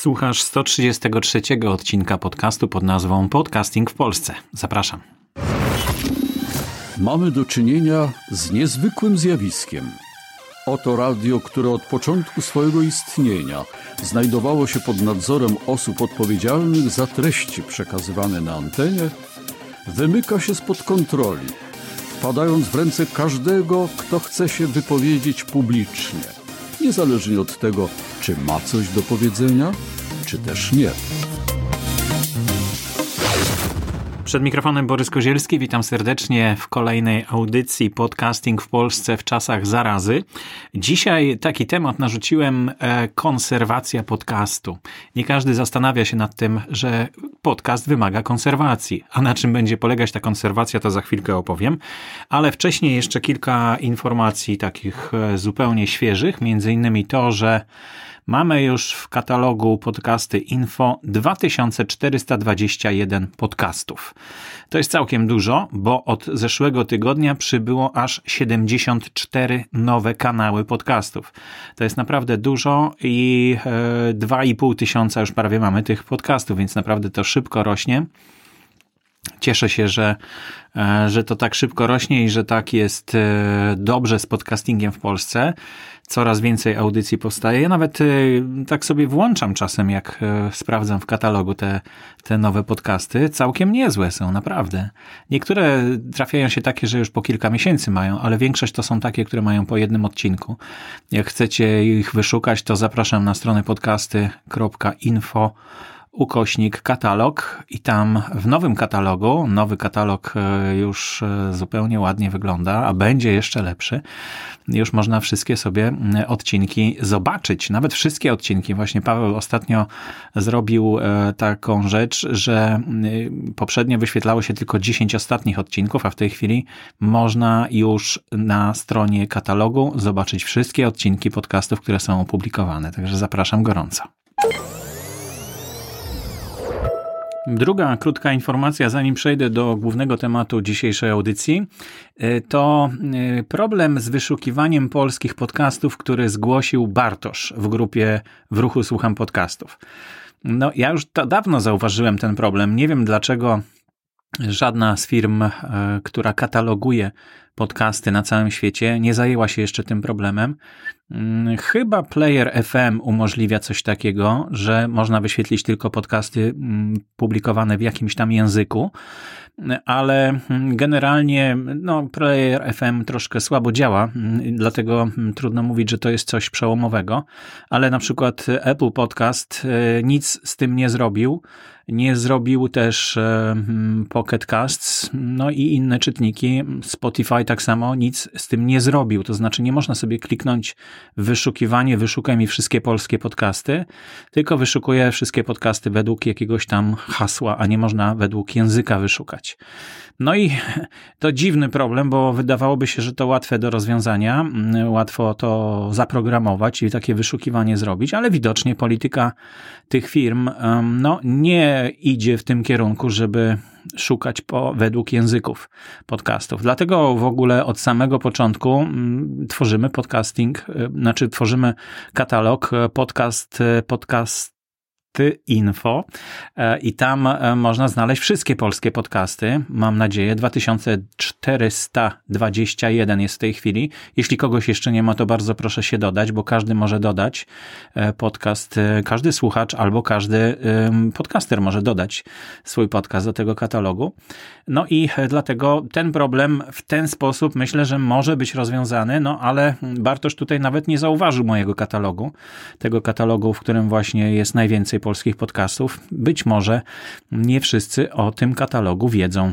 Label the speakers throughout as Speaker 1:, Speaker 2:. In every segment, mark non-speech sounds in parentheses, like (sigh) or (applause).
Speaker 1: Słuchasz 133 odcinka podcastu pod nazwą Podcasting w Polsce. Zapraszam.
Speaker 2: Mamy do czynienia z niezwykłym zjawiskiem. Oto radio, które od początku swojego istnienia znajdowało się pod nadzorem osób odpowiedzialnych za treści przekazywane na antenie, wymyka się spod kontroli, wpadając w ręce każdego, kto chce się wypowiedzieć publicznie, niezależnie od tego, czy ma coś do powiedzenia, czy też nie.
Speaker 1: Przed mikrofonem Borys Kozielski, witam serdecznie w kolejnej audycji Podcasting w Polsce w czasach zarazy. Dzisiaj taki temat narzuciłem e, konserwacja podcastu. Nie każdy zastanawia się nad tym, że podcast wymaga konserwacji. A na czym będzie polegać ta konserwacja, to za chwilkę opowiem. Ale wcześniej jeszcze kilka informacji takich e, zupełnie świeżych, między innymi to, że Mamy już w katalogu podcasty info 2421 podcastów. To jest całkiem dużo, bo od zeszłego tygodnia przybyło aż 74 nowe kanały podcastów. To jest naprawdę dużo i 2,5 e, tysiąca już prawie mamy tych podcastów, więc naprawdę to szybko rośnie. Cieszę się, że, e, że to tak szybko rośnie i że tak jest e, dobrze z podcastingiem w Polsce coraz więcej audycji powstaje. Ja nawet y, tak sobie włączam czasem, jak sprawdzam w katalogu te, te nowe podcasty. Całkiem niezłe są, naprawdę. Niektóre trafiają się takie, że już po kilka miesięcy mają, ale większość to są takie, które mają po jednym odcinku. Jak chcecie ich wyszukać, to zapraszam na stronę podcasty.info ukośnik katalog i tam w nowym katalogu, nowy katalog e, już e, zupełnie ładnie wygląda, a będzie jeszcze lepszy. Już można wszystkie sobie odcinki zobaczyć, nawet wszystkie odcinki. Właśnie Paweł ostatnio zrobił e, taką rzecz, że poprzednio wyświetlało się tylko 10 ostatnich odcinków, a w tej chwili można już na stronie katalogu zobaczyć wszystkie odcinki podcastów, które są opublikowane. Także zapraszam gorąco. Druga krótka informacja, zanim przejdę do głównego tematu dzisiejszej audycji, y, to y, problem z wyszukiwaniem polskich podcastów, który zgłosił Bartosz w grupie W ruchu słucham podcastów. No, ja już dawno zauważyłem ten problem. Nie wiem dlaczego żadna z firm, y, która kataloguje podcasty na całym świecie, nie zajęła się jeszcze tym problemem. Mm, chyba Player FM umożliwia coś takiego, że można wyświetlić tylko podcasty mm, publikowane w jakimś tam języku, ale mm, generalnie no, Player FM troszkę słabo działa, dlatego trudno mówić, że to jest coś przełomowego, ale na przykład Apple Podcast e, nic z tym nie zrobił. Nie zrobił też e, Pocket Casts, no i inne czytniki. Spotify tak samo nic z tym nie zrobił. To znaczy, nie można sobie kliknąć wyszukiwanie, wyszukaj mi wszystkie polskie podcasty, tylko wyszukuję wszystkie podcasty według jakiegoś tam hasła, a nie można według języka wyszukać. No i (laughs) to dziwny problem, bo wydawałoby się, że to łatwe do rozwiązania, mm, łatwo to zaprogramować i takie wyszukiwanie zrobić, ale widocznie polityka tych firm no, nie idzie w tym kierunku, żeby szukać po, według języków podcastów. Dlatego w ogóle od samego początku mm, tworzymy podcasting, y, znaczy tworzymy katalog y, podcast, y, podcast info e, i tam e, można znaleźć wszystkie polskie podcasty. Mam nadzieję, 2421 jest w tej chwili. Jeśli kogoś jeszcze nie ma, to bardzo proszę się dodać, bo każdy może dodać e, podcast, każdy słuchacz albo każdy podcaster może dodać swój podcast do tego katalogu. No i dlatego ten problem w ten sposób myślę, że może być rozwiązany, no ale Bartosz tutaj nawet nie zauważył mojego katalogu, tego katalogu, w którym właśnie jest najwięcej polskich podcastów. Być może nie wszyscy o tym katalogu wiedzą.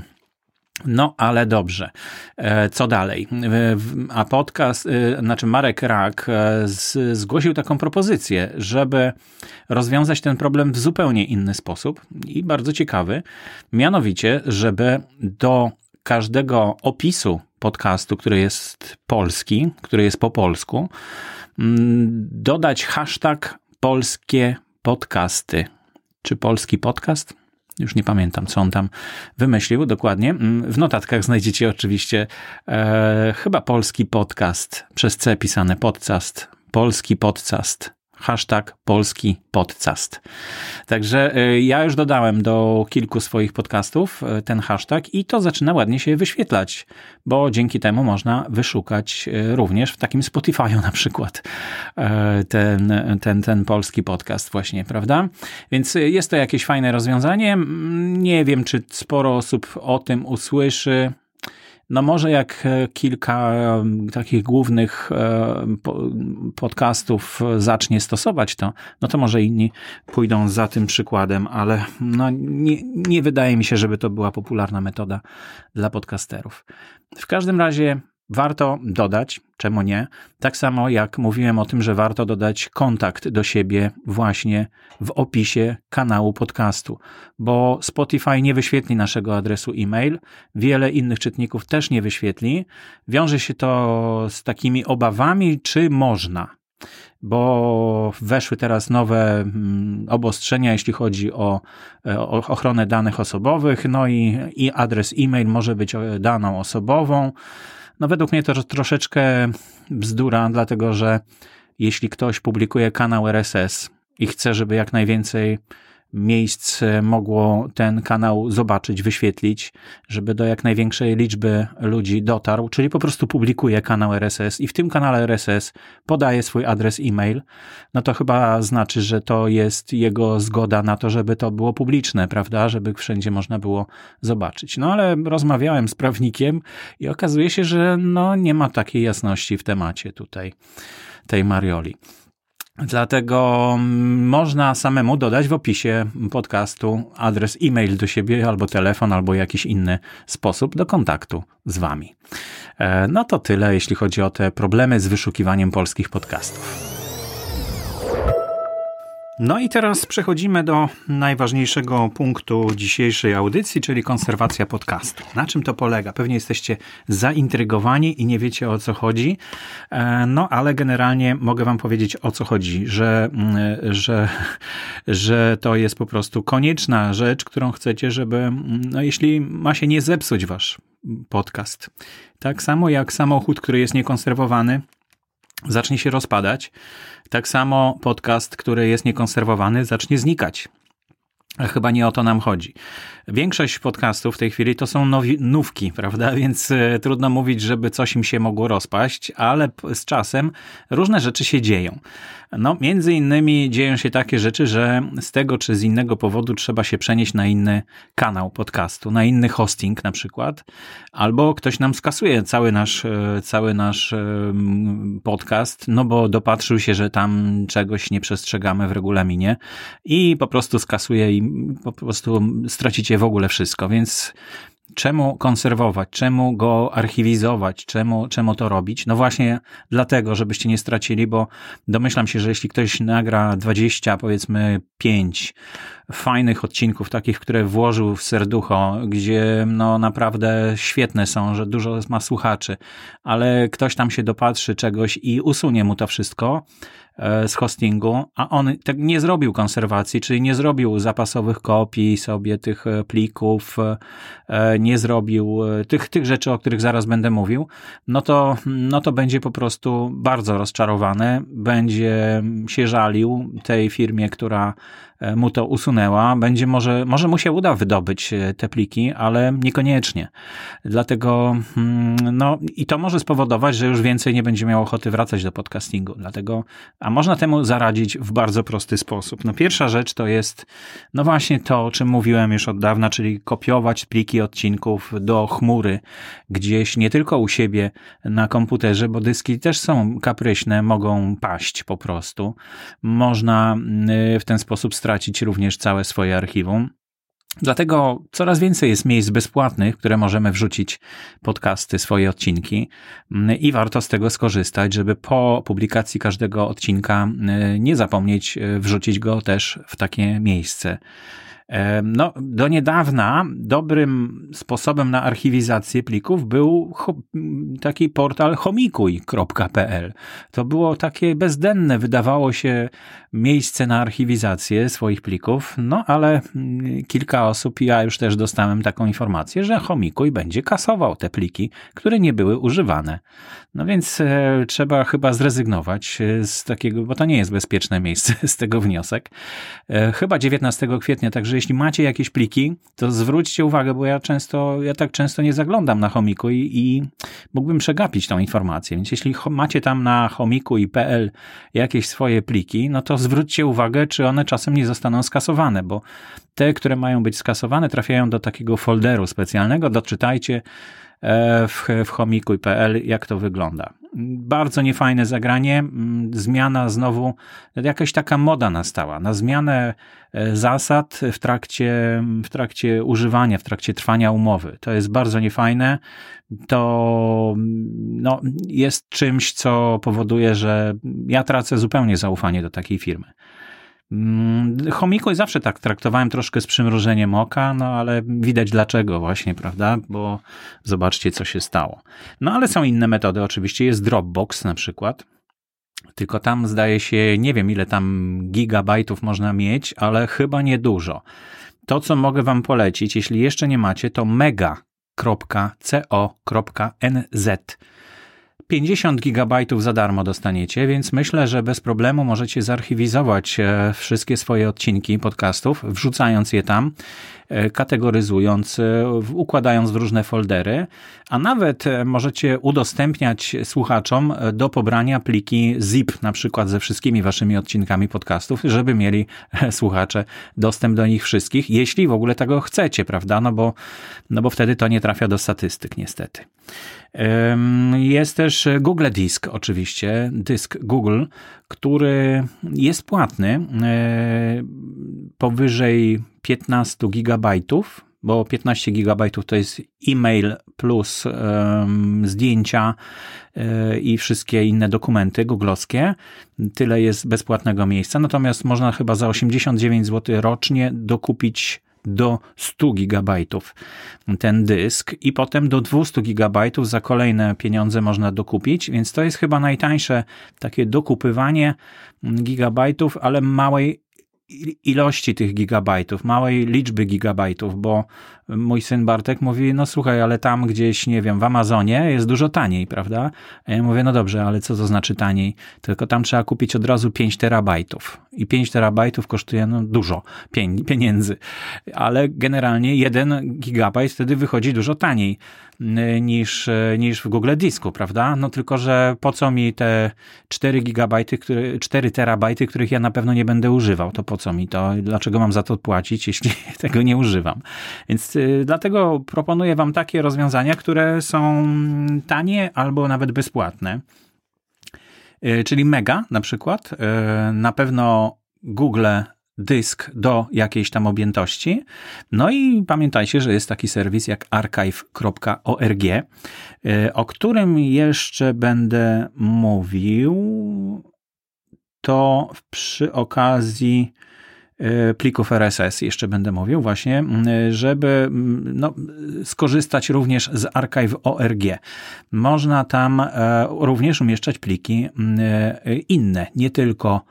Speaker 1: No, ale dobrze. E, co dalej? A podcast, e, znaczy Marek Rak e, zgłosił taką propozycję, żeby rozwiązać ten problem w zupełnie inny sposób i bardzo ciekawy. Mianowicie, żeby do każdego opisu podcastu, który jest polski, który jest po polsku, dodać hashtag polskie podcasty. Czy polski podcast? Już nie pamiętam, co on tam wymyślił dokładnie. Mm, w notatkach znajdziecie oczywiście e, chyba polski podcast przez C pisane podcast. Polski podcast. Hashtag polski podcast. Także y, ja już dodałem do kilku swoich podcastów y, ten hashtag i to zaczyna ładnie się wyświetlać, bo dzięki temu można wyszukać y, również w takim Spotify'u na przykład ten, ten, ten polski podcast właśnie, prawda? Więc jest to jakieś fajne rozwiązanie. Nie wiem, czy sporo osób o tym usłyszy. No może jak e, kilka takich głównych e, podcastów zacznie stosować to, no to może inni pójdą za tym przykładem, ale no nie, nie wydaje mi się, żeby to była popularna metoda dla podcasterów. W każdym razie Warto dodać, czemu nie, tak samo jak mówiłem o tym, że warto dodać kontakt do siebie właśnie w opisie kanału podcastu, bo Spotify nie wyświetli naszego adresu e-mail, wiele innych czytników też nie wyświetli. Wiąże się to z takimi obawami, czy można bo weszły teraz nowe mm, obostrzenia, jeśli chodzi o, o ochronę danych osobowych, no i, i adres e-mail może być daną osobową. No według mnie to troszeczkę bzdura, dlatego że jeśli ktoś publikuje kanał RSS i chce, żeby jak najwięcej miejsc mogło ten kanał zobaczyć, wyświetlić, żeby do jak największej liczby ludzi dotarł, czyli po prostu publikuje kanał RSS i w tym kanale RSS podaje swój adres e-mail, no to chyba znaczy, że to jest jego zgoda na to, żeby to było publiczne, prawda, żeby wszędzie można było zobaczyć. No ale rozmawiałem z prawnikiem i okazuje się, że no nie ma takiej jasności w temacie tutaj tej Marioli. Dlatego mm, można samemu dodać w opisie podcastu adres e-mail do siebie, albo telefon, albo jakiś inny sposób do kontaktu z Wami. E, no to tyle, jeśli chodzi o te problemy z wyszukiwaniem polskich podcastów. No i teraz przechodzimy do najważniejszego punktu dzisiejszej audycji, czyli konserwacja podcastu. Na czym to polega? Pewnie jesteście zaintrygowani i nie wiecie o co chodzi, e, no ale generalnie mogę Wam powiedzieć o co chodzi, że, mm, że, że to jest po prostu konieczna rzecz, którą chcecie, żeby, mm, no jeśli ma się nie zepsuć Wasz podcast. Tak samo jak samochód, który jest niekonserwowany, zacznie się rozpadać, tak samo podcast, który jest niekonserwowany, zacznie znikać. Chyba nie o to nam chodzi. Większość podcastów w tej chwili to są nowi, nówki, prawda? (laughs) Więc e, trudno mówić, żeby coś im się mogło rozpaść, ale z czasem różne rzeczy się dzieją. No, między innymi dzieją się takie rzeczy, że z tego czy z innego powodu trzeba się przenieść na inny kanał podcastu, na inny hosting na przykład, albo ktoś nam skasuje cały nasz, e, cały nasz e, podcast, no bo dopatrzył się, że tam czegoś nie przestrzegamy w regulaminie i po prostu skasuje i po prostu stracicie w ogóle wszystko, więc Czemu konserwować? Czemu go archiwizować? Czemu, czemu to robić? No właśnie dlatego, żebyście nie stracili, bo domyślam się, że jeśli ktoś nagra 20, powiedzmy 5 fajnych odcinków, takich, które włożył w serducho, gdzie no naprawdę świetne są, że dużo ma słuchaczy, ale ktoś tam się dopatrzy czegoś i usunie mu to wszystko, z hostingu, a on tak nie zrobił konserwacji, czyli nie zrobił zapasowych kopii sobie tych e, plików, e, nie zrobił tych, tych rzeczy, o których zaraz będę mówił, no to, no to będzie po prostu bardzo rozczarowany, będzie się żalił tej firmie, która E, mu to usunęła, będzie może, może mu się uda wydobyć e, te pliki, ale niekoniecznie. Dlatego, mm, no i to może spowodować, że już więcej nie będzie miał ochoty wracać do podcastingu. Dlatego, a można temu zaradzić w bardzo prosty sposób. No pierwsza rzecz to jest, no właśnie to, o czym mówiłem już od dawna, czyli kopiować pliki odcinków do chmury, gdzieś nie tylko u siebie na komputerze, bo dyski też są kapryśne, mogą paść po prostu. Można mm, w ten sposób stracić również całe swoje archiwum. Dlatego coraz więcej jest miejsc bezpłatnych, które możemy wrzucić podcasty, swoje odcinki i warto z tego skorzystać, żeby po publikacji każdego odcinka y, nie zapomnieć y, wrzucić go też w takie miejsce. No, do niedawna dobrym sposobem na archiwizację plików był taki portal homikuj.pl. To było takie bezdenne, wydawało się, miejsce na archiwizację swoich plików, no ale mm, kilka osób, ja już też dostałem taką informację, że Homikuj będzie kasował te pliki, które nie były używane. No więc e, trzeba chyba zrezygnować e, z takiego, bo to nie jest bezpieczne miejsce, (laughs) z tego wniosek. E, chyba 19 kwietnia, także jeśli macie jakieś pliki, to zwróćcie uwagę, bo ja często, ja tak często nie zaglądam na Homiku i, i mógłbym przegapić tą informację. Więc jeśli macie tam na homiku i pl jakieś swoje pliki, no to zwróćcie uwagę, czy one czasem nie zostaną skasowane, bo te, które mają być skasowane, trafiają do takiego folderu specjalnego. Doczytajcie e, w, w homikuj.pl, jak to wygląda. Bardzo niefajne zagranie, mm, zmiana znowu, jakaś taka moda nastała na zmianę e, zasad w trakcie, w trakcie używania, w trakcie trwania umowy. To jest bardzo niefajne. To no, jest czymś, co powoduje, że ja tracę zupełnie zaufanie do takiej firmy. Mm, Chomikuj zawsze tak traktowałem troszkę z przymrużeniem oka, no ale widać dlaczego właśnie, prawda? Bo zobaczcie, co się stało. No ale są inne metody, oczywiście jest Dropbox na przykład. Tylko tam zdaje się, nie wiem ile tam gigabajtów można mieć, ale chyba niedużo. To, co mogę Wam polecić, jeśli jeszcze nie macie, to mega.co.nz 50 gigabajtów za darmo dostaniecie, więc myślę, że bez problemu możecie zarchiwizować e, wszystkie swoje odcinki podcastów, wrzucając je tam, e, kategoryzując, e, układając w różne foldery, a nawet możecie udostępniać słuchaczom do pobrania pliki zip, na przykład ze wszystkimi waszymi odcinkami podcastów, żeby mieli słuchacze dostęp do nich wszystkich, jeśli w ogóle tego chcecie, prawda? No bo, no bo wtedy to nie trafia do statystyk, niestety. Jest też Google Disk, oczywiście, dysk Google, który jest płatny e, powyżej 15 gigabajtów, bo 15 gigabajtów to jest e-mail plus zdjęcia yy, i wszystkie inne dokumenty googlowskie. Tyle jest bezpłatnego miejsca. Natomiast można chyba za 89 zł rocznie dokupić do 100 gigabajtów. Ten dysk i potem do 200 gigabajtów za kolejne pieniądze można dokupić, więc to jest chyba najtańsze takie dokupywanie gigabajtów, ale małej ilości tych gigabajtów, małej liczby gigabajtów, bo mój syn Bartek mówi, no słuchaj, ale tam gdzieś, nie wiem, w Amazonie jest dużo taniej, prawda? A ja mówię, no dobrze, ale co to znaczy taniej? Tylko tam trzeba kupić od razu 5 terabajtów. I 5 terabajtów kosztuje no, dużo pieniędzy. Ale generalnie 1 gigabajt wtedy wychodzi dużo taniej niż, niż w Google Disku, prawda? No tylko, że po co mi te 4 gigabajty, które, 4 terabajty, których ja na pewno nie będę używał? To po co mi to? Dlaczego mam za to płacić, jeśli (laughs) tego nie używam? Więc Y, dlatego proponuję Wam takie rozwiązania, które są tanie albo nawet bezpłatne. Y, czyli Mega na przykład, y, na pewno Google dysk do jakiejś tam objętości. No i pamiętajcie, że jest taki serwis jak archive.org, o którym jeszcze będę mówił. To przy okazji plików RSS, jeszcze będę mówił właśnie, żeby no, skorzystać również z archive.org. Można tam e, również umieszczać pliki e, inne, nie tylko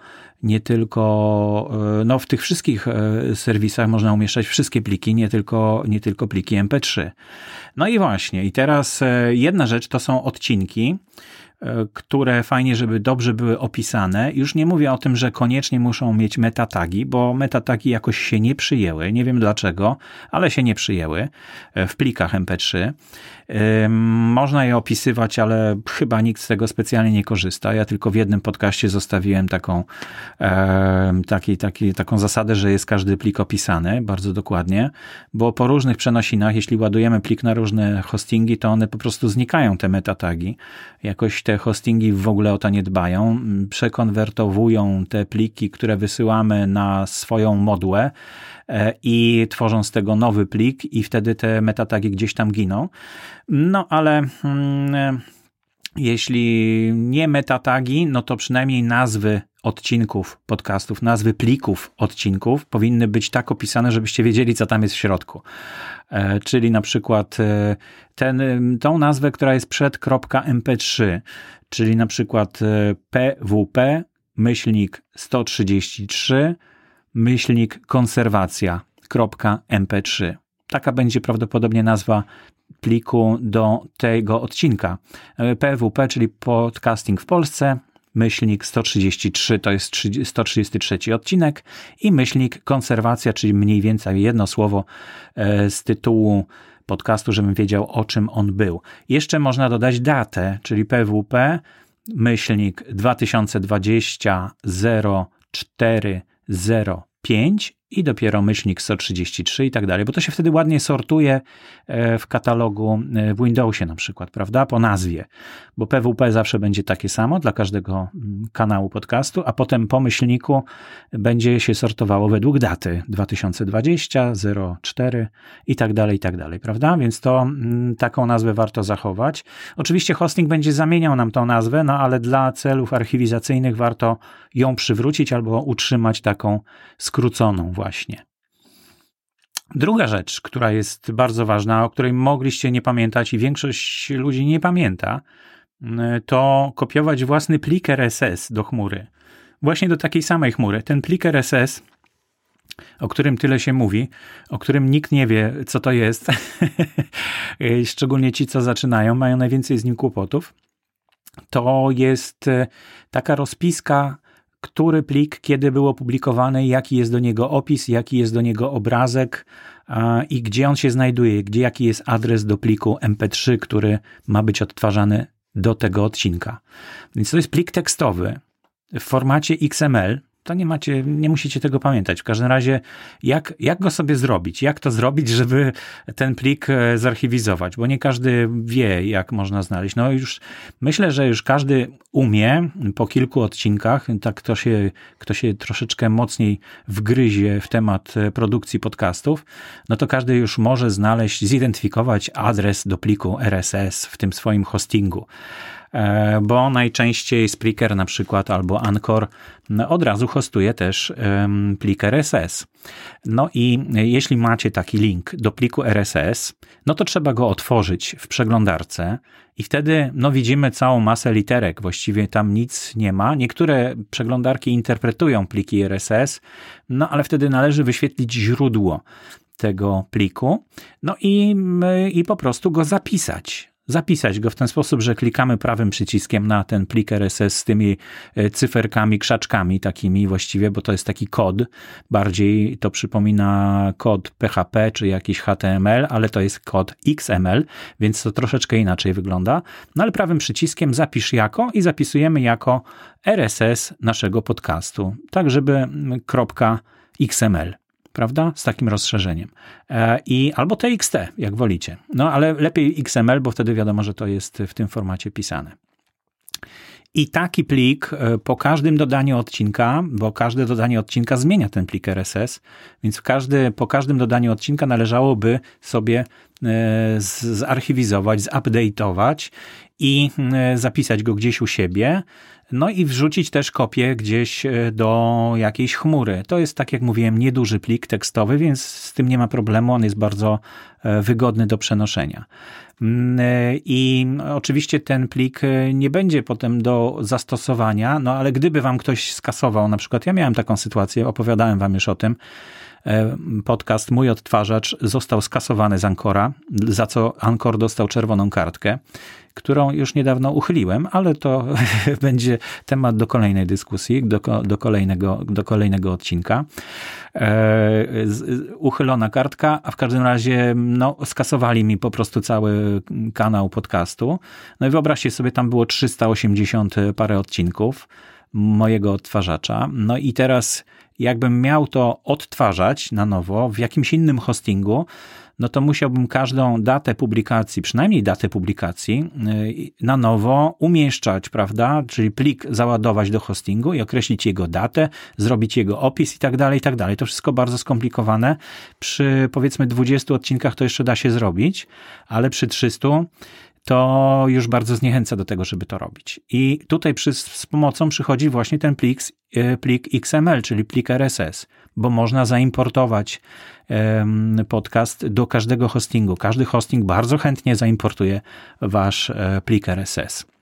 Speaker 1: nie tylko, no w tych wszystkich serwisach można umieszczać wszystkie pliki, nie tylko, nie tylko pliki MP3. No i właśnie, i teraz jedna rzecz to są odcinki, E, które fajnie, żeby dobrze były opisane. Już nie mówię o tym, że koniecznie muszą mieć metatagi, bo metatagi jakoś się nie przyjęły. Nie wiem dlaczego, ale się nie przyjęły e, w plikach MP3. Można je opisywać, ale chyba nikt z tego specjalnie nie korzysta. Ja tylko w jednym podcaście zostawiłem taką, taki, taki, taką zasadę, że jest każdy plik opisany bardzo dokładnie, bo po różnych przenosinach, jeśli ładujemy plik na różne hostingi, to one po prostu znikają, te metatagi. Jakoś te hostingi w ogóle o to nie dbają. Przekonwertowują te pliki, które wysyłamy na swoją modłę E, i tworzą z tego nowy plik i wtedy te metatagi gdzieś tam giną. No ale mm, jeśli nie metatagi, no to przynajmniej nazwy odcinków podcastów, nazwy plików odcinków powinny być tak opisane, żebyście wiedzieli, co tam jest w środku. E, czyli na przykład e, ten, tą nazwę, która jest przed .mp3, czyli na przykład pwp myślnik 133 myślnik konserwacja.mp3. Taka będzie prawdopodobnie nazwa pliku do tego odcinka. PWP, czyli podcasting w Polsce, myślnik 133 to jest 133 odcinek i myślnik konserwacja, czyli mniej więcej jedno słowo e, z tytułu podcastu, żebym wiedział o czym on był. Jeszcze można dodać datę, czyli PWP myślnik 2020 04 05 i dopiero myślnik 133 i tak dalej, bo to się wtedy ładnie sortuje e, w katalogu e, w Windowsie na przykład, prawda, po nazwie, bo PWP zawsze będzie takie samo dla każdego mm, kanału podcastu, a potem po myślniku będzie się sortowało według daty 2020, 04 i tak dalej, i tak dalej, prawda, więc to mm, taką nazwę warto zachować. Oczywiście hosting będzie zamieniał nam tą nazwę, no ale dla celów archiwizacyjnych warto ją przywrócić albo utrzymać taką skróconą właśnie. Druga rzecz, która jest bardzo ważna, o której mogliście nie pamiętać i większość ludzi nie pamięta, to kopiować własny plik RSS do chmury. Właśnie do takiej samej chmury. Ten plik RSS, o którym tyle się mówi, o którym nikt nie wie, co to jest, (laughs) szczególnie ci, co zaczynają, mają najwięcej z nim kłopotów. To jest e, taka rozpiska który plik, kiedy był opublikowany, jaki jest do niego opis, jaki jest do niego obrazek i gdzie on się znajduje, gdzie jaki jest adres do pliku MP3, który ma być odtwarzany do tego odcinka. Więc to jest plik tekstowy w formacie XML, to nie macie, nie musicie tego pamiętać. W każdym razie, jak, jak go sobie zrobić? Jak to zrobić, żeby ten plik e, zarchiwizować? Bo nie każdy wie, jak można znaleźć. No już myślę, że już każdy umie po kilku odcinkach, tak kto się, kto się troszeczkę mocniej wgryzie w temat e, produkcji podcastów, no to każdy już może znaleźć, zidentyfikować adres do pliku RSS w tym swoim hostingu. E, bo najczęściej Spreaker na przykład albo Anchor od razu hostuje też plik RSS. No i jeśli macie taki link do pliku RSS, no to trzeba go otworzyć w przeglądarce i wtedy no, widzimy całą masę literek. Właściwie tam nic nie ma. Niektóre przeglądarki interpretują pliki RSS, no ale wtedy należy wyświetlić źródło tego pliku, no i, i po prostu go zapisać zapisać go w ten sposób, że klikamy prawym przyciskiem na ten plik RSS z tymi e, cyferkami, krzaczkami takimi właściwie, bo to jest taki kod. Bardziej to przypomina kod PHP czy jakiś HTML, ale to jest kod XML, więc to troszeczkę inaczej wygląda. No ale prawym przyciskiem zapisz jako i zapisujemy jako RSS naszego podcastu, tak żeby .xml prawda? Z takim rozszerzeniem. E, I albo TXT, jak wolicie. No ale lepiej XML, bo wtedy wiadomo, że to jest w tym formacie pisane. I taki plik e, po każdym dodaniu odcinka, bo każde dodanie odcinka zmienia ten plik RSS, więc każdy, po każdym dodaniu odcinka należałoby sobie e, zarchiwizować, zupdate'ować i zapisać go gdzieś u siebie. No i wrzucić też kopię gdzieś e, do jakiejś chmury. To jest, tak jak mówiłem, nieduży plik tekstowy, więc z tym nie ma problemu. On jest bardzo e, wygodny do przenoszenia. Mm, e, I oczywiście ten plik nie będzie potem do zastosowania, no ale gdyby wam ktoś skasował, na przykład ja miałem taką sytuację, opowiadałem wam już o tym, podcast Mój Odtwarzacz został skasowany z Ankora, za co Ankor dostał czerwoną kartkę którą już niedawno uchyliłem, ale to (laughs) będzie temat do kolejnej dyskusji, do, do, kolejnego, do kolejnego odcinka. E, uchylona kartka, a w każdym razie no, skasowali mi po prostu cały kanał podcastu. No i wyobraźcie sobie, tam było 380 parę odcinków mojego odtwarzacza. No i teraz jakbym miał to odtwarzać na nowo w jakimś innym hostingu, no to musiałbym każdą datę publikacji, przynajmniej datę publikacji, y, na nowo umieszczać, prawda? Czyli plik załadować do hostingu i określić jego datę, zrobić jego opis i tak dalej, i tak dalej. To wszystko bardzo skomplikowane. Przy powiedzmy 20 odcinkach to jeszcze da się zrobić, ale przy 300 to już bardzo zniechęca do tego, żeby to robić. I tutaj przy, z pomocą przychodzi właśnie ten plik, e, plik XML, czyli plik RSS, bo można zaimportować podcast do każdego hostingu. Każdy hosting bardzo chętnie zaimportuje wasz e, plik RSS.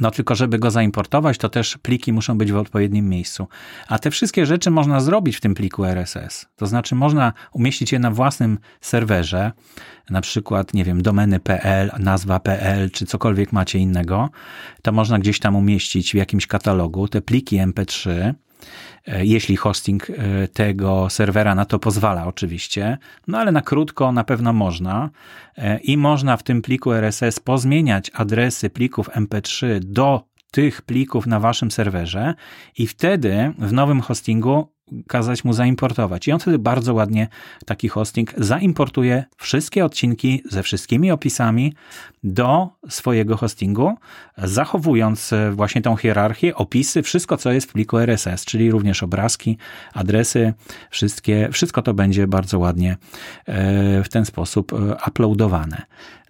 Speaker 1: No tylko, żeby go zaimportować, to też pliki muszą być w odpowiednim miejscu. A te wszystkie rzeczy można zrobić w tym pliku RSS. To znaczy, można umieścić je na własnym serwerze, na przykład, nie wiem, domeny.pl, nazwa.pl, czy cokolwiek macie innego. To można gdzieś tam umieścić w jakimś katalogu te pliki MP3 E, jeśli hosting e, tego serwera na to pozwala oczywiście, no ale na krótko na pewno można e, i można w tym pliku RSS pozmieniać adresy plików MP3 do tych plików na waszym serwerze i wtedy w nowym hostingu kazać mu zaimportować. I on wtedy bardzo ładnie taki hosting zaimportuje wszystkie odcinki ze wszystkimi opisami do swojego hostingu, zachowując e, właśnie tą hierarchię, opisy, wszystko co jest w pliku RSS, czyli również obrazki, adresy, wszystkie, wszystko to będzie bardzo ładnie e, w ten sposób e, uploadowane.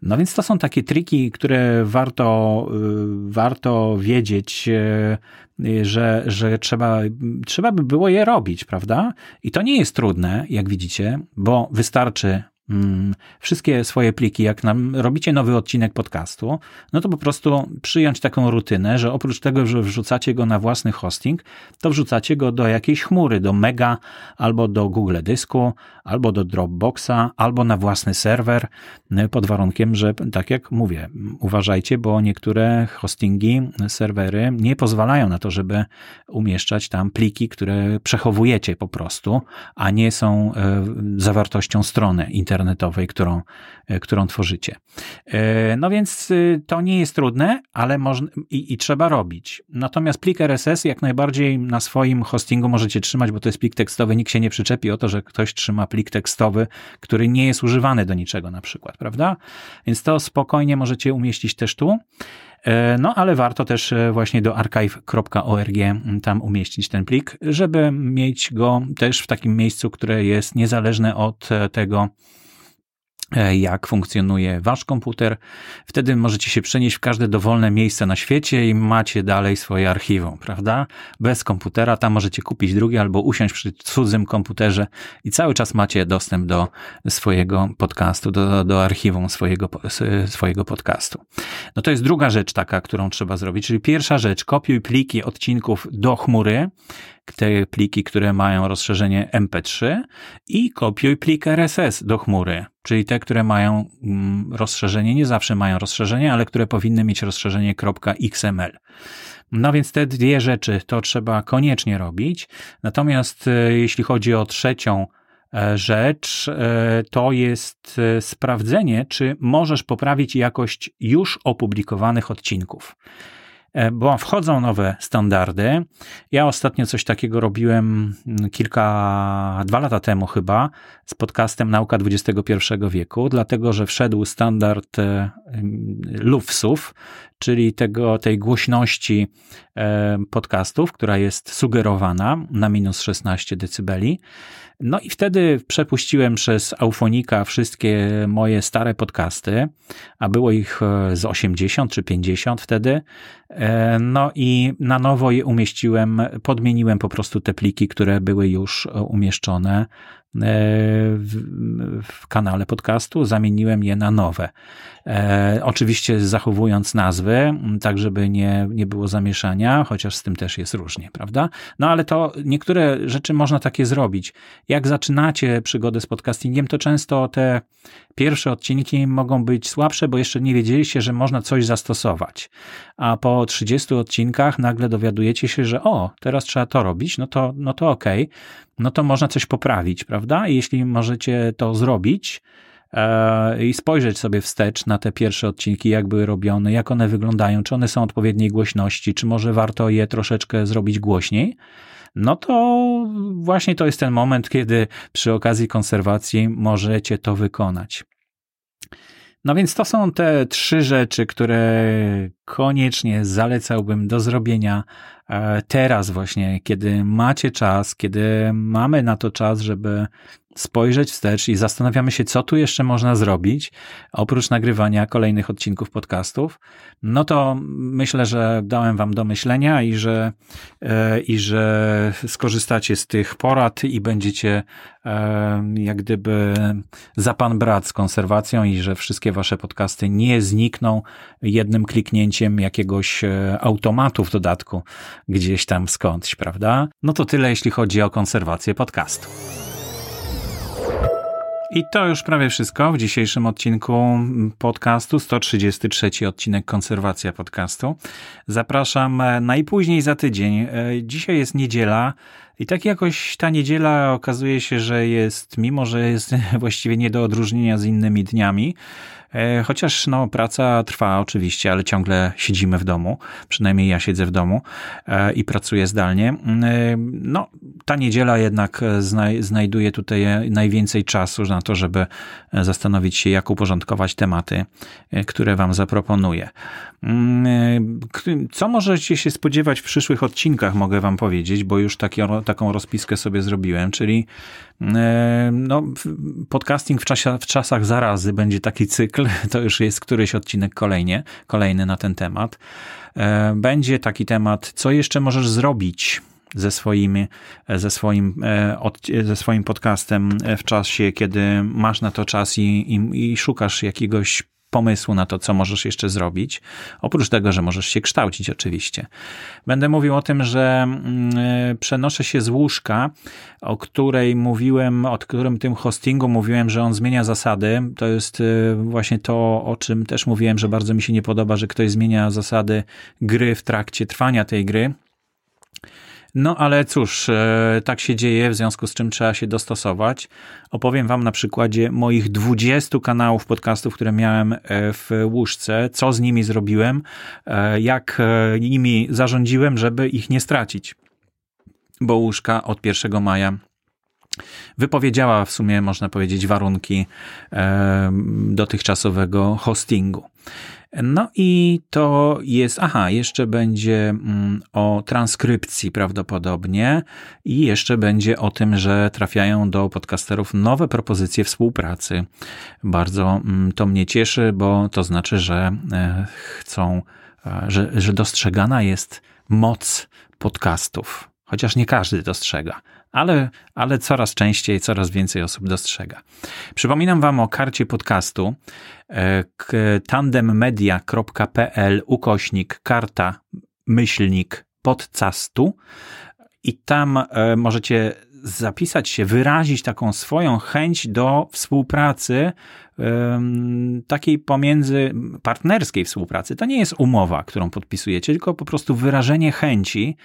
Speaker 1: No więc to są takie triki, które warto, warto wiedzieć, że, że trzeba, trzeba by było je robić, prawda? I to nie jest trudne, jak widzicie, bo wystarczy wszystkie swoje pliki, jak nam robicie nowy odcinek podcastu, no to po prostu przyjąć taką rutynę, że oprócz tego, że wrzucacie go na własny hosting, to wrzucacie go do jakiejś chmury, do Mega, albo do Google Dysku, albo do Dropboxa, albo na własny serwer, y, pod warunkiem, że tak jak mówię, uważajcie, bo niektóre hostingi, serwery nie pozwalają na to, żeby umieszczać tam pliki, które przechowujecie po prostu, a nie są y, zawartością strony internetowej internetowej, którą, e, którą tworzycie. E, no więc y, to nie jest trudne, ale można i, i trzeba robić. Natomiast plik RSS jak najbardziej na swoim hostingu możecie trzymać, bo to jest plik tekstowy. Nikt się nie przyczepi o to, że ktoś trzyma plik tekstowy, który nie jest używany do niczego na przykład, prawda? Więc to spokojnie możecie umieścić też tu. E, no, ale warto też właśnie do archive.org tam umieścić ten plik, żeby mieć go też w takim miejscu, które jest niezależne od tego, E, jak funkcjonuje wasz komputer. Wtedy możecie się przenieść w każde dowolne miejsce na świecie i macie dalej swoje archiwum, prawda? Bez komputera, tam możecie kupić drugi albo usiąść przy cudzym komputerze i cały czas macie dostęp do swojego podcastu, do, do archiwum swojego, swojego podcastu. No to jest druga rzecz taka, którą trzeba zrobić, czyli pierwsza rzecz, kopiuj pliki odcinków do chmury, te pliki, które mają rozszerzenie MP3 i kopiuj plik RSS do chmury, czyli te, które mają mm, rozszerzenie, nie zawsze mają rozszerzenie, ale które powinny mieć rozszerzenie .xml. No więc te dwie rzeczy to trzeba koniecznie robić. Natomiast e, jeśli chodzi o trzecią e, rzecz, e, to jest sprawdzenie, czy możesz poprawić jakość już opublikowanych odcinków. E, bo wchodzą nowe standardy. Ja ostatnio coś takiego robiłem mm, kilka, dwa lata temu chyba, z podcastem Nauka XXI wieku, dlatego że wszedł standard e, LUFSów, czyli tego, tej głośności e, podcastów, która jest sugerowana na minus 16 decybeli. No i wtedy przepuściłem przez Aufonika wszystkie moje stare podcasty, a było ich e, z 80 czy 50 wtedy. E, no i na nowo je umieściłem, podmieniłem po prostu te pliki, które były już umieszczone w, w kanale podcastu, zamieniłem je na nowe. E, oczywiście zachowując nazwy, tak żeby nie, nie było zamieszania, chociaż z tym też jest różnie, prawda? No ale to niektóre rzeczy można takie zrobić. Jak zaczynacie przygodę z podcastingiem, to często te pierwsze odcinki mogą być słabsze, bo jeszcze nie wiedzieliście, że można coś zastosować. A po 30 odcinkach nagle dowiadujecie się, że o, teraz trzeba to robić, no to, no to okej, okay. no to można coś poprawić, prawda? I jeśli możecie to zrobić, i spojrzeć sobie wstecz na te pierwsze odcinki, jak były robione, jak one wyglądają, czy one są odpowiedniej głośności, czy może warto je troszeczkę zrobić głośniej, no to właśnie to jest ten moment, kiedy przy okazji konserwacji możecie to wykonać. No więc to są te trzy rzeczy, które koniecznie zalecałbym do zrobienia teraz właśnie, kiedy macie czas, kiedy mamy na to czas, żeby spojrzeć wstecz i zastanawiamy się, co tu jeszcze można zrobić, oprócz nagrywania kolejnych odcinków podcastów, no to myślę, że dałem wam do myślenia i że, e, i że skorzystacie z tych porad i będziecie e, jak gdyby za pan brat z konserwacją i że wszystkie wasze podcasty nie znikną jednym kliknięciem jakiegoś e, automatu w dodatku gdzieś tam skądś, prawda? No to tyle, jeśli chodzi o konserwację podcastu. I to już prawie wszystko w dzisiejszym odcinku podcastu, 133 odcinek Konserwacja podcastu. Zapraszam e, najpóźniej za tydzień. E, dzisiaj jest niedziela i tak jakoś ta niedziela okazuje się, że jest, mimo że jest (laughs) właściwie nie do odróżnienia z innymi dniami, chociaż no, praca trwa oczywiście, ale ciągle siedzimy w domu, przynajmniej ja siedzę w domu e, i pracuję zdalnie. E, no, ta niedziela jednak znajduje tutaj najwięcej czasu na to, żeby zastanowić się, jak uporządkować tematy, które Wam zaproponuję. Mm, co możecie się spodziewać w przyszłych odcinkach, mogę Wam powiedzieć, bo już taki, taką rozpiskę sobie zrobiłem, czyli no, podcasting w, czasie, w czasach zarazy będzie taki cykl, to już jest któryś odcinek kolejnie, kolejny na ten temat. E, będzie taki temat, co jeszcze możesz zrobić ze, swoimi, ze, swoim, e, ze swoim podcastem w czasie, kiedy masz na to czas i, i, i szukasz jakiegoś pomysłu na to, co możesz jeszcze zrobić. Oprócz tego, że możesz się kształcić, oczywiście. Będę mówił o tym, że mm, e, przenoszę się z łóżka, o której mówiłem, o którym tym hostingu mówiłem, że on zmienia zasady. To jest e, właśnie to, o czym też mówiłem, że bardzo mi się nie podoba, że ktoś zmienia zasady gry w trakcie trwania tej gry. No ale cóż, e, tak się dzieje, w związku z czym trzeba się dostosować. Opowiem Wam na przykładzie moich 20 kanałów podcastów, które miałem e, w łóżce, co z nimi zrobiłem, e, jak nimi zarządziłem, żeby ich nie stracić. Bo łóżka od 1 maja wypowiedziała w sumie, można powiedzieć, warunki dotychczasowego hostingu. No i to jest, aha, jeszcze będzie mm, o transkrypcji prawdopodobnie i jeszcze będzie o tym, że trafiają do podcasterów nowe propozycje współpracy. Bardzo mm, to mnie cieszy, bo to znaczy, że e, chcą, e, że, że dostrzegana jest moc podcastów. Chociaż nie każdy dostrzega, ale, ale coraz częściej, coraz więcej osób dostrzega. Przypominam Wam o karcie podcastu e, tandemmedia.pl ukośnik karta myślnik podcastu i tam e, możecie zapisać się, wyrazić taką swoją chęć do współpracy, takiej pomiędzy partnerskiej współpracy. To nie jest umowa, którą podpisujecie, tylko po prostu wyrażenie chęci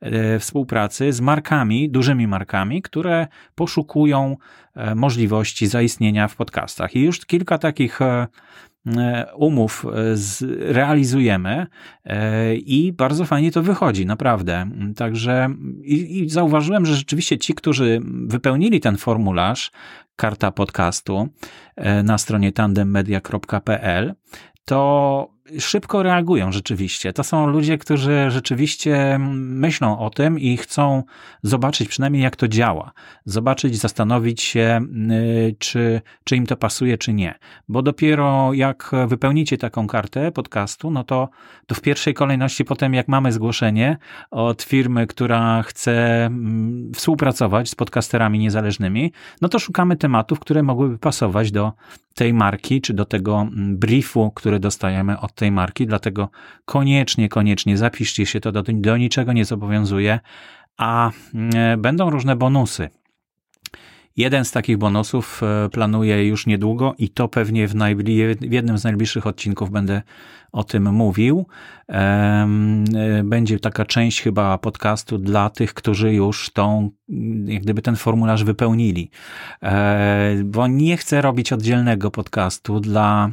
Speaker 1: e, współpracy z markami, dużymi markami, które poszukują e, możliwości zaistnienia w podcastach. I już kilka takich e, umów e, realizujemy e, i bardzo fajnie to wychodzi, naprawdę. Także i, i zauważyłem, że rzeczywiście ci, którzy wypełnili ten formularz, karta podcastu na stronie tandemmedia.pl, to szybko reagują rzeczywiście. To są ludzie, którzy rzeczywiście myślą o tym i chcą zobaczyć przynajmniej jak to działa. Zobaczyć, zastanowić się, y, czy, czy im to pasuje, czy nie. Bo dopiero jak wypełnicie taką kartę podcastu, no to, to w pierwszej kolejności potem jak mamy zgłoszenie od firmy, która chce mm, współpracować z podcasterami niezależnymi, no to szukamy tematów, które mogłyby pasować do tej marki, czy do tego mm, briefu, który dostajemy od tej marki, dlatego koniecznie, koniecznie zapiszcie się, to do, do niczego nie zobowiązuje, a mm, będą różne bonusy. Jeden z takich bonusów e, planuję już niedługo i to pewnie w, w jednym z najbliższych odcinków będę o tym mówił. E, będzie taka część chyba podcastu dla tych, którzy już tą, jak gdyby ten formularz wypełnili. E, bo nie chcę robić oddzielnego podcastu dla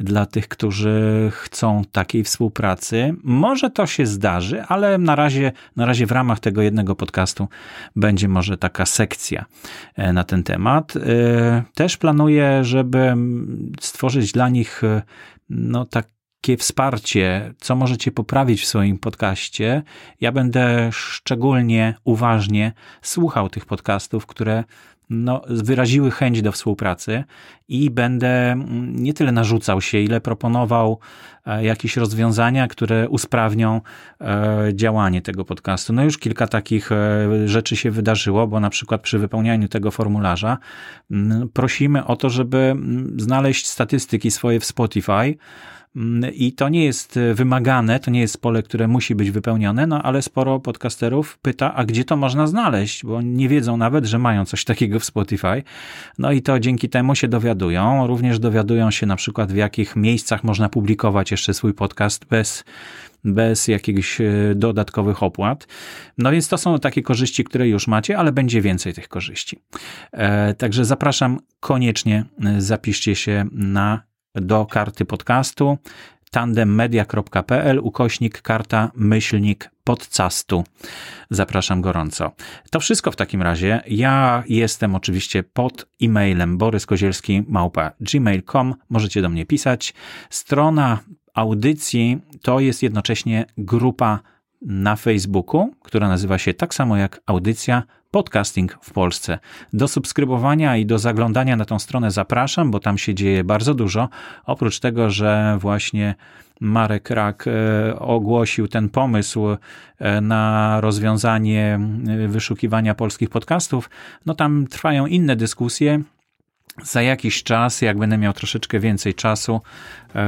Speaker 1: dla tych, którzy chcą takiej współpracy. Może to się zdarzy, ale na razie, na razie w ramach tego jednego podcastu będzie może taka sekcja e, na ten temat. Też planuję, żeby stworzyć dla nich no, tak wsparcie, co możecie poprawić w swoim podcaście. Ja będę szczególnie uważnie słuchał tych podcastów, które no, wyraziły chęć do współpracy i będę mm, nie tyle narzucał się, ile proponował e, jakieś rozwiązania, które usprawnią e, działanie tego podcastu. No już kilka takich e, rzeczy się wydarzyło, bo na przykład przy wypełnianiu tego formularza mm, prosimy o to, żeby mm, znaleźć statystyki swoje w Spotify, I to nie jest e, wymagane, to nie jest pole, które musi być wypełnione, no ale sporo podcasterów pyta, a gdzie to można znaleźć, bo nie wiedzą nawet, że mają coś takiego w Spotify. No i to dzięki temu się dowiadują. Również dowiadują się na przykład, w jakich miejscach można publikować jeszcze swój podcast bez bez jakichś e, dodatkowych opłat. No więc to są takie korzyści, które już macie, ale będzie więcej tych korzyści. E, także zapraszam koniecznie, zapiszcie się na do karty podcastu tandemmedia.pl ukośnik karta myślnik podcastu. Zapraszam gorąco. To wszystko w takim razie. Ja jestem oczywiście pod e-mailem boryskozielski małpa gmail.com. Możecie do mnie pisać. Strona audycji to jest jednocześnie grupa na Facebooku, która nazywa się tak samo jak audycja podcasting w Polsce. Do subskrybowania i do zaglądania na tą stronę zapraszam, bo tam się dzieje bardzo dużo. Oprócz tego, że właśnie Marek Rak e, ogłosił ten pomysł e, na rozwiązanie e, wyszukiwania polskich podcastów, no tam trwają inne dyskusje za jakiś czas, jak będę miał troszeczkę więcej czasu yy,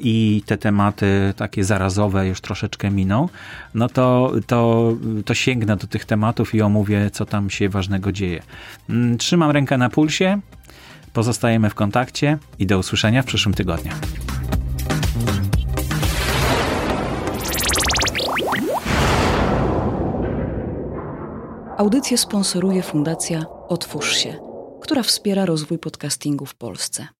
Speaker 1: i te tematy takie zarazowe już troszeczkę miną, no to, to, to sięgnę do tych tematów i omówię, co tam się ważnego dzieje. Yy, trzymam rękę na pulsie, pozostajemy w kontakcie i do usłyszenia w przyszłym tygodniu.
Speaker 3: Audycję sponsoruje Fundacja Otwórz się która wspiera rozwój podcastingu w Polsce.